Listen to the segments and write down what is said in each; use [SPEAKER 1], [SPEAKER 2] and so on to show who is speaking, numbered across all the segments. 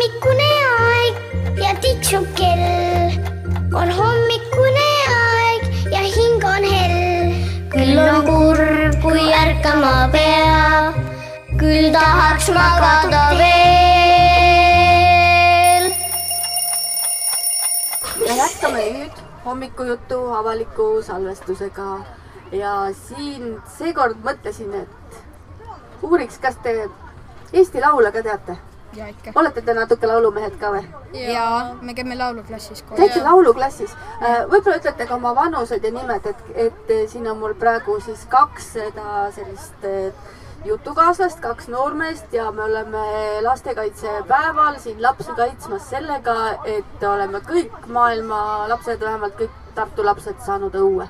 [SPEAKER 1] hommikune aeg ja tiksub kell. on hommikune aeg ja hing on hell. küll on kurb, kui ärkama peab, küll tahaks magada veel.
[SPEAKER 2] ja jätkame nüüd hommikujutu avaliku salvestusega ja siin seekord mõtlesin, et uuriks, kas te Eesti Laule ka teate?
[SPEAKER 3] Ja ikka.
[SPEAKER 2] olete te natuke laulumehed ka või?
[SPEAKER 3] ja me käime lauluklassis koos.
[SPEAKER 2] käite lauluklassis. võib-olla ütlete ka oma vanused ja nimed, et, et siin on mul praegu siis kaks seda sellist eh, jutukaaslast, kaks noormeest ja me oleme lastekaitsepäeval siin lapsi kaitsmas sellega, et oleme kõik maailma lapsed, vähemalt kõik Tartu lapsed saanud õue.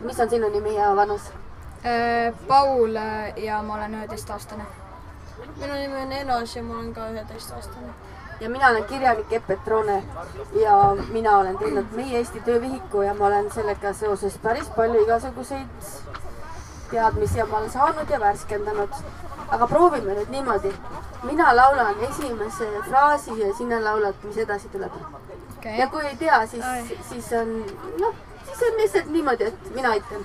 [SPEAKER 2] mis on sinu nimi ja vanus?
[SPEAKER 3] Äh, Paul äh, ja ma olen üheteistaastane.
[SPEAKER 4] Minu nimi on Enos ja ma olen ka üheteistaastane.
[SPEAKER 2] ja mina olen kirjanik Epp Petrone ja mina olen teinud Meie Eesti töövihiku ja ma olen sellega seoses päris palju igasuguseid teadmisi oma saanud ja värskendanud. aga proovime nüüd niimoodi. mina laulan esimese fraasi ja sina laulad, mis edasi tuleb.
[SPEAKER 3] okei
[SPEAKER 2] ja, kui ei tea, siis, siis on noh, siis on lihtsalt niimoodi, et mina ütlen.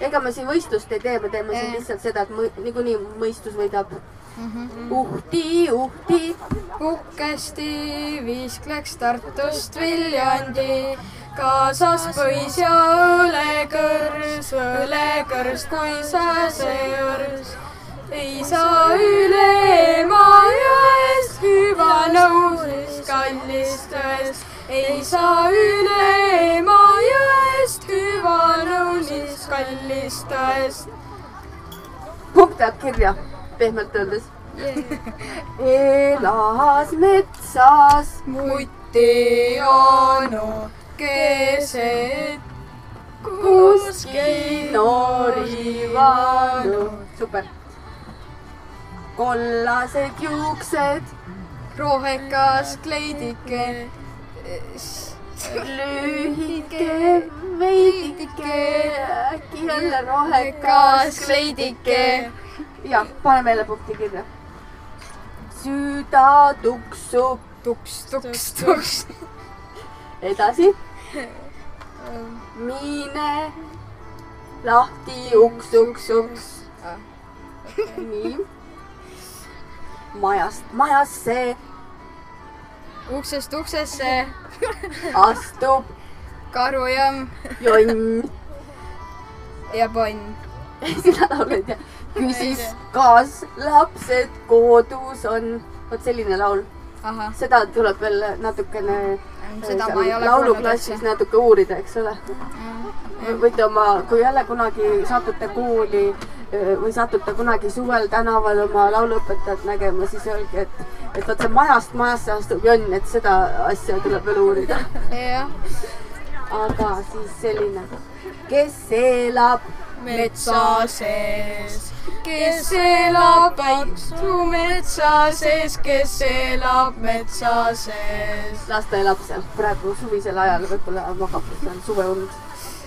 [SPEAKER 2] ega me siin võistlust ei tee, me teeme siin lihtsalt seda, et niikuinii mõistus võidab. uhti, uhti
[SPEAKER 3] uhkesti viiskleks Tartust Viljandi, kaasas põis ja õlekõrs, õlekõrs kui sääseõrs. ei saa üle Emajõest, hüva nõudis kallist tõest. ei saa üle Emajõest, hüva nõudis kallist tõest.
[SPEAKER 2] punkt läheb kirja, pehmelt öeldes. elas metsas,
[SPEAKER 3] muti onu keset
[SPEAKER 2] kuski noori vaanu. super. kollased juuksed,
[SPEAKER 3] rohekas kleidike,
[SPEAKER 2] lühike, veidike, äkki jälle rohekas kleidike. jah, pane meile punkti kirja. süda tuksub,
[SPEAKER 3] tuks, tuks, tuks.
[SPEAKER 2] edasi. mine lahti uks, uks, uks. nii. majast majasse
[SPEAKER 3] uksest uksesse
[SPEAKER 2] astub
[SPEAKER 3] karujamm
[SPEAKER 2] jonn.
[SPEAKER 3] ja ponn.
[SPEAKER 2] sina laulad ja küsis, kas lapsed kodus on. vot selline laul, seda tuleb veel natukene
[SPEAKER 3] seda
[SPEAKER 2] seal
[SPEAKER 3] ma ei ole kuulnud
[SPEAKER 2] lauluklassis natuke uurida, eks ole. võite oma, kui jälle kunagi satute kooli öö, või satute kunagi suvel tänaval oma lauluõpetajat nägema, siis öelge, et, et vot see majast majasse astub jonn, et seda asja tuleb veel uurida.
[SPEAKER 3] jah,
[SPEAKER 2] aga siis selline, kes elab
[SPEAKER 3] metsa sees, kes elab väiksu metsa sees, kes elab metsa sees.
[SPEAKER 2] las ta elab seal praegu suvisel ajal, võib-olla magab seal suveund.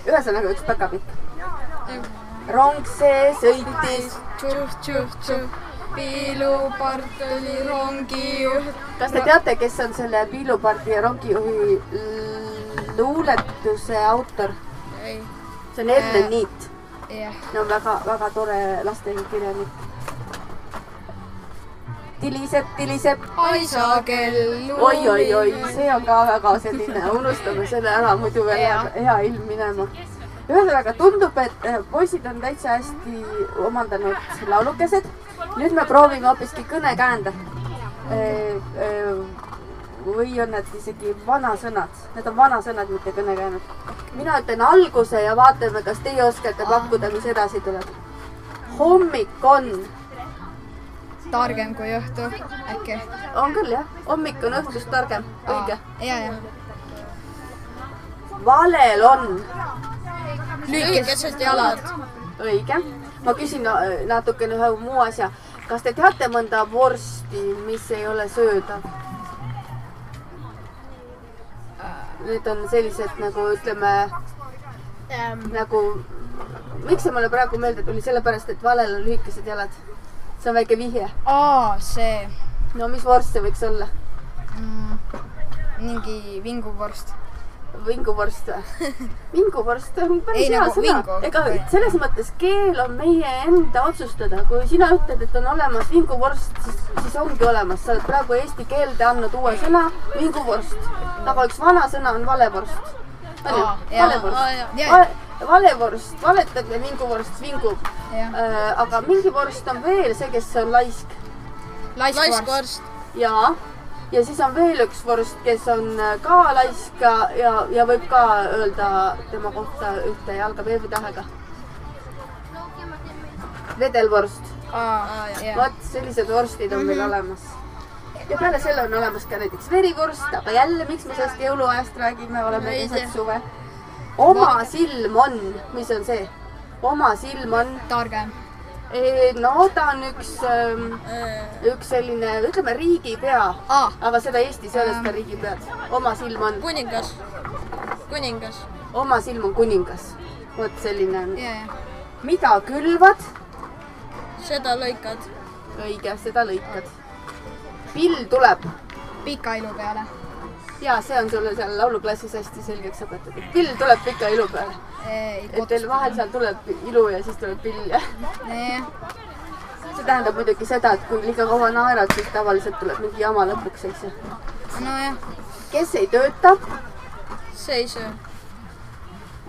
[SPEAKER 2] ühesõnaga üks päkapikk. rong see sõitis,
[SPEAKER 3] piilupart oli rongijuht.
[SPEAKER 2] kas te teate, kes on selle Piilupardi ja rongijuhi luuletuse autor? see on Edmund Niit,
[SPEAKER 3] jah,
[SPEAKER 2] no väga-väga tore lastekirjanik. tiliseb, tiliseb,
[SPEAKER 3] Aisa kell.
[SPEAKER 2] oi-oi-oi, see on ka väga selline, unustame selle ära, muidu veel läheb hea ilm minema. ühesõnaga tundub, et eh, poisid on täitsa hästi omandanud laulukesed. nüüd me proovime hoopiski kõnekäände. Või on need isegi vanasõnad, need on vanasõnad, mitte kõnekäänd. mina ütlen alguse ja vaatame, kas teie oskate pakkuda, mis edasi tuleb. hommik on,
[SPEAKER 3] targem kui õhtu, äkki.
[SPEAKER 2] on küll jah, hommik on õhtust targem, õige.
[SPEAKER 3] ja, ja.
[SPEAKER 2] valel on
[SPEAKER 3] lühikesed jalad.
[SPEAKER 2] õige. ma küsin äh, natukene ühe muu asja. kas te teate mõnda vorsti, mis ei ole söödav? Need on sellised nagu ütleme nagu, miks see mulle praegu meelde tuli, sellepärast et valel on lühikesed jalad. see on väike vihje.
[SPEAKER 3] aa, see.
[SPEAKER 2] no mis vorst see võiks olla?
[SPEAKER 3] mm, mingi vinguvorst.
[SPEAKER 2] Vinguvorst või? vinguvorst on päris
[SPEAKER 3] Ei,
[SPEAKER 2] hea
[SPEAKER 3] nagu
[SPEAKER 2] sõna ega selles mõttes keel on meie enda otsustada, kui sina ütled, et on olemas vinguvorst, siis, siis ongi olemas, sa oled praegu eesti keelde andnud uue sõna, vinguvorst. aga üks vana sõna on valevorst. on ju
[SPEAKER 3] Aa,, jaa,
[SPEAKER 2] valevorst
[SPEAKER 4] jaa.
[SPEAKER 3] Jaa.
[SPEAKER 2] Valevorst, valetab ja vinguvorst vingub.
[SPEAKER 3] jah,
[SPEAKER 2] aga mingi vorst on veel see, kes on laisk
[SPEAKER 3] laiskvorst.
[SPEAKER 4] laiskvorst.
[SPEAKER 2] ja, siis on veel üks vorst, kes on äh, ka laisk ja, ja, ja võib ka öelda tema kohta ühte jalga veebitähega. vedelvorst, vot sellised vorstid on meil olemas. ja peale selle on olemas ka näiteks verivorst, aga jälle, miks me sellest jõuluajast räägime, oleme keset suve. oma silm on, mis on see? oma silm on,
[SPEAKER 3] targem.
[SPEAKER 2] No ta on üks, üks selline, ütleme riigipea
[SPEAKER 3] aa,
[SPEAKER 2] aga seda Eestis ei ole seda riigipead. oma silm on,
[SPEAKER 4] kuningas, kuningas.
[SPEAKER 2] oma silm on kuningas. vot selline
[SPEAKER 3] ja,
[SPEAKER 2] mida külvad,
[SPEAKER 4] seda lõikad.
[SPEAKER 2] õige, seda lõikad. pill tuleb
[SPEAKER 3] pika ilu peale.
[SPEAKER 2] ja see on sulle seal lauluklassis hästi selgeks õpetatud. pill tuleb pika ilu peale, et teil vahel seal tuleb ilu ja siis tuleb pill ja
[SPEAKER 3] jah,
[SPEAKER 2] see tähendab muidugi seda, et kui liiga kaua naerad, siis tavaliselt tuleb mingi jama lõpuks, eks ju.
[SPEAKER 3] nojah,
[SPEAKER 2] kes ei tööta,
[SPEAKER 4] see ei söö.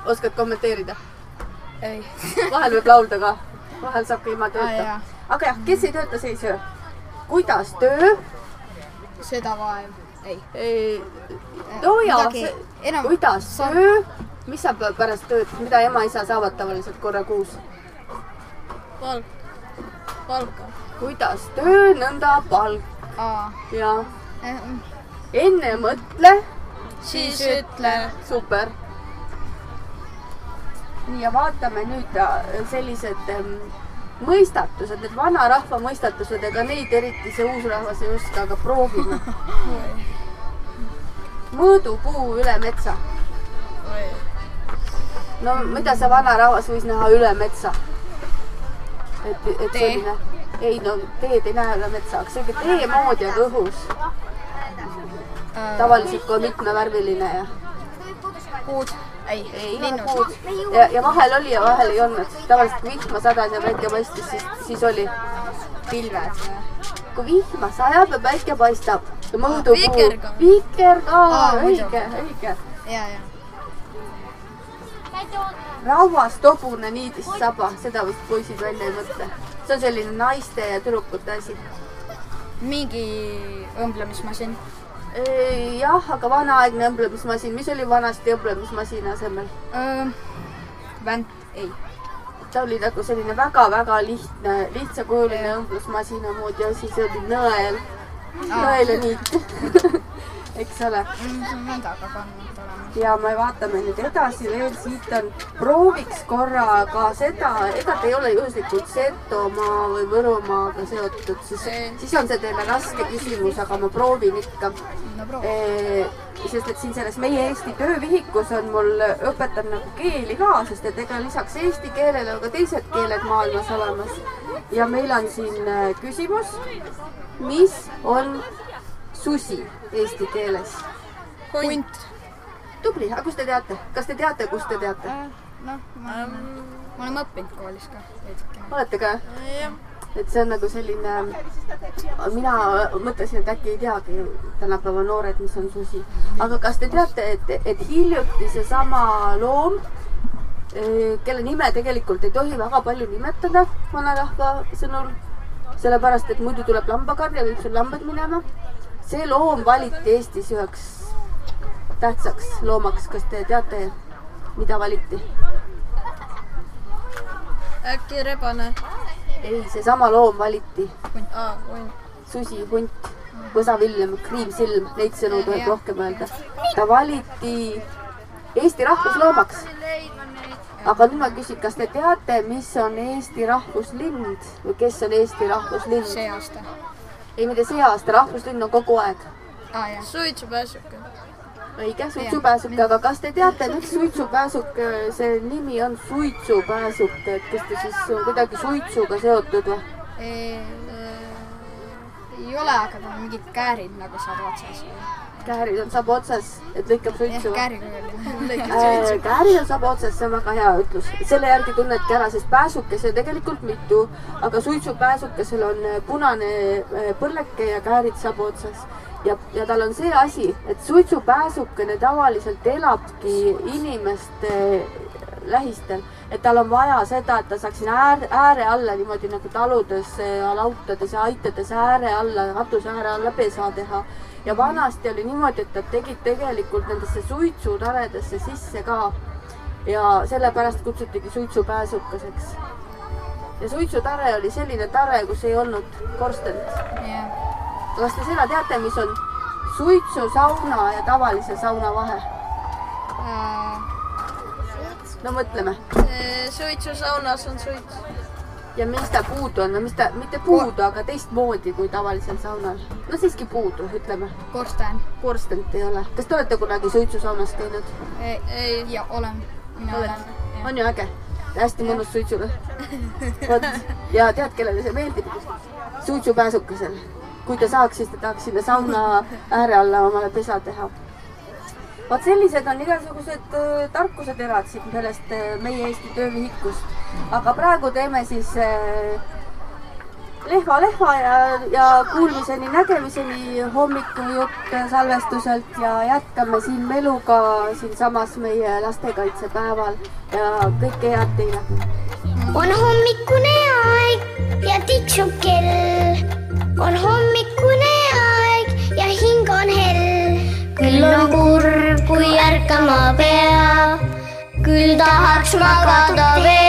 [SPEAKER 2] oskad kommenteerida?
[SPEAKER 3] ei,
[SPEAKER 2] vahel võib laulda ka, vahel saab ka ilma tööta aga jah, kes ei tööta, see ei söö. kuidas töö?
[SPEAKER 3] seda vaev, ei.
[SPEAKER 2] no jaa kuidas töö, mis saab pärast tööd, mida ema-isa saavad tavaliselt korra kuus?
[SPEAKER 4] palk, palka.
[SPEAKER 2] kuidas töö, nõnda palk
[SPEAKER 3] aa,
[SPEAKER 2] ja enne mõtle,
[SPEAKER 4] siis ütle.
[SPEAKER 2] super. nii ja vaatame nüüd äh, sellised ähm, mõistatused, need vanarahva mõistatused, ega neid eriti see uus rahvas ei oska, aga proovime. mõõdupuu üle metsa. No mida see vanarahvas võis näha üle metsa? et, et
[SPEAKER 3] Tee.
[SPEAKER 2] selline, ei no teed ei näe üle metsa, aga selline tee moodi on õhus. tavaliselt kui on mitmevärviline ja
[SPEAKER 3] puud, ei,
[SPEAKER 2] ei
[SPEAKER 3] linnud.
[SPEAKER 2] ja, ja vahel oli ja vahel ei olnud. tavaliselt kui vihma sadas ja päike paistis, siis, siis oli.
[SPEAKER 3] pilved.
[SPEAKER 2] kui vihma sajab ja päike paistab ja mõõdupuu.
[SPEAKER 4] vikerkaar.
[SPEAKER 2] vikerkaar
[SPEAKER 3] Aa,,
[SPEAKER 2] õige, õige.
[SPEAKER 3] ja, ja,
[SPEAKER 2] rauast hobune niidis saba, seda vist poisid välja ei mõtle. see on selline naiste ja tüdrukute asi.
[SPEAKER 3] mingi õmblemismasin.
[SPEAKER 2] jah, aga vanaaegne õmblemismasin, mis oli vanasti õmblemismasina asemel?
[SPEAKER 3] vänt, ei.
[SPEAKER 2] ta oli nagu selline väga-väga lihtne, lihtsakujuline õmblusmasina moodi asi, see oli nõel, nõel ja niit. eks ole.
[SPEAKER 3] kandnud olema.
[SPEAKER 2] ja me vaatame nüüd edasi veel, siit on, prooviks korra ka seda, ega te ei ole juhuslikult Setomaa või Võrumaaga seotud, siis, siis on see teile raske küsimus, aga ma proovin ikka.
[SPEAKER 3] no proovi.
[SPEAKER 2] sest et siin selles meie Eesti töövihikus on mul õpetan nagu keeli ka, sest et ega lisaks eesti keelele on ka teised keeled maailmas olemas. ja meil on siin äh, küsimus, mis on susi eesti keeles?
[SPEAKER 3] hunt.
[SPEAKER 2] tubli, aga kust te teate, kas te teate, kust te teate?
[SPEAKER 3] noh, ma olen, me oleme õppinud koolis ka veidike.
[SPEAKER 2] olete ka?
[SPEAKER 4] jah,
[SPEAKER 2] et see on nagu selline, mina mõtlesin, et äkki ei teagi tänapäeva noored, mis on susi. aga kas te teate, et, et hiljuti seesama loom, kelle nime tegelikult ei tohi väga palju nimetada vanarahva sõnul, sellepärast et muidu tuleb lambakarja, viib sul lambad minema. See loom valiti Eestis üheks tähtsaks loomaks, kas te teate, mida valiti?
[SPEAKER 4] äkki rebane.
[SPEAKER 2] ei, seesama loom valiti
[SPEAKER 4] aa, hunt.
[SPEAKER 2] susi, hunt, võsavillem, kriimsilm, neid sõnu tuleb rohkem öelda. ta valiti Eesti rahvusloomaks. aga nüüd ma küsin, kas te teate, mis on Eesti rahvuslind või kes on Eesti rahvuslind?
[SPEAKER 3] see aasta.
[SPEAKER 2] ei, mitte see aasta, rahvuslind on kogu aeg.
[SPEAKER 3] aa, jah.
[SPEAKER 4] suitsupääsuke.
[SPEAKER 2] õige, suitsupääsuke, aga kas te teate, miks suitsupääsuke, see nimi on suitsupääsuke, et kas ta siis on kuidagi suitsuga seotud või?
[SPEAKER 3] ei ole, aga tal on mingid käärid nagu saab otsas.
[SPEAKER 2] Käärid on saba otsas, et lõikab
[SPEAKER 3] jah,
[SPEAKER 2] suitsu.
[SPEAKER 3] käärikujuline.
[SPEAKER 2] Äh, käärid on saba otsas, see on väga hea ütlus. selle järgi tunnedki ära, sest pääsukesi on tegelikult mitu, aga suitsupääsukesel on äh, punane äh, põrleke ja käärid saba otsas. ja, ja tal on see asi, et suitsupääsukene tavaliselt elabki inimeste lähistel, et tal on vaja seda, et ta saaks sinna ääre, ääre alla niimoodi nagu taludes lautades ja aitades ääre alla, katuse ääre alla pesa teha. ja vanasti oli niimoodi, et nad tegid tegelikult nendesse suitsutaredesse sisse ka. ja sellepärast kutsutigi suitsupääsukeseks. ja suitsutare oli selline tare, kus ei olnud korstent.
[SPEAKER 3] jah,
[SPEAKER 2] kas te seda teate, mis on suitsusauna ja tavalise sauna vahe? No mõtleme
[SPEAKER 4] suitsusaunas on suits.
[SPEAKER 2] ja mis ta puudu on, no mis ta, mitte puudu, aga teistmoodi kui tavalisel saunal. no siiski puudu, ütleme.
[SPEAKER 3] korsten.
[SPEAKER 2] korstent ei ole. kas te olete kunagi suitsusaunas käinud?
[SPEAKER 3] ei, ja olen, mina olen.
[SPEAKER 2] on ju äge? hästi mõnus suitsule. vot, ja tead, kellele see meeldib? suitsupääsukesel. kui ta saaks, siis ta tahaks sinna sauna ääre alla omale pesa teha. Vot sellised on igasugused äh, tarkuseterad siit sellest äh, meie Eesti töövihikust. aga praegu teeme siis äh, lehva lehva ja, ja kuulmiseni, nägemiseni hommikujutt salvestuselt ja jätkame siin meluga siinsamas meie lastekaitsepäeval ja kõike head teile.
[SPEAKER 1] on hommikune aeg ja tiksub kell. on hommikune aeg ja hing on hell. küll on kurb, kui ärkama pea, küll tahaks magada veel.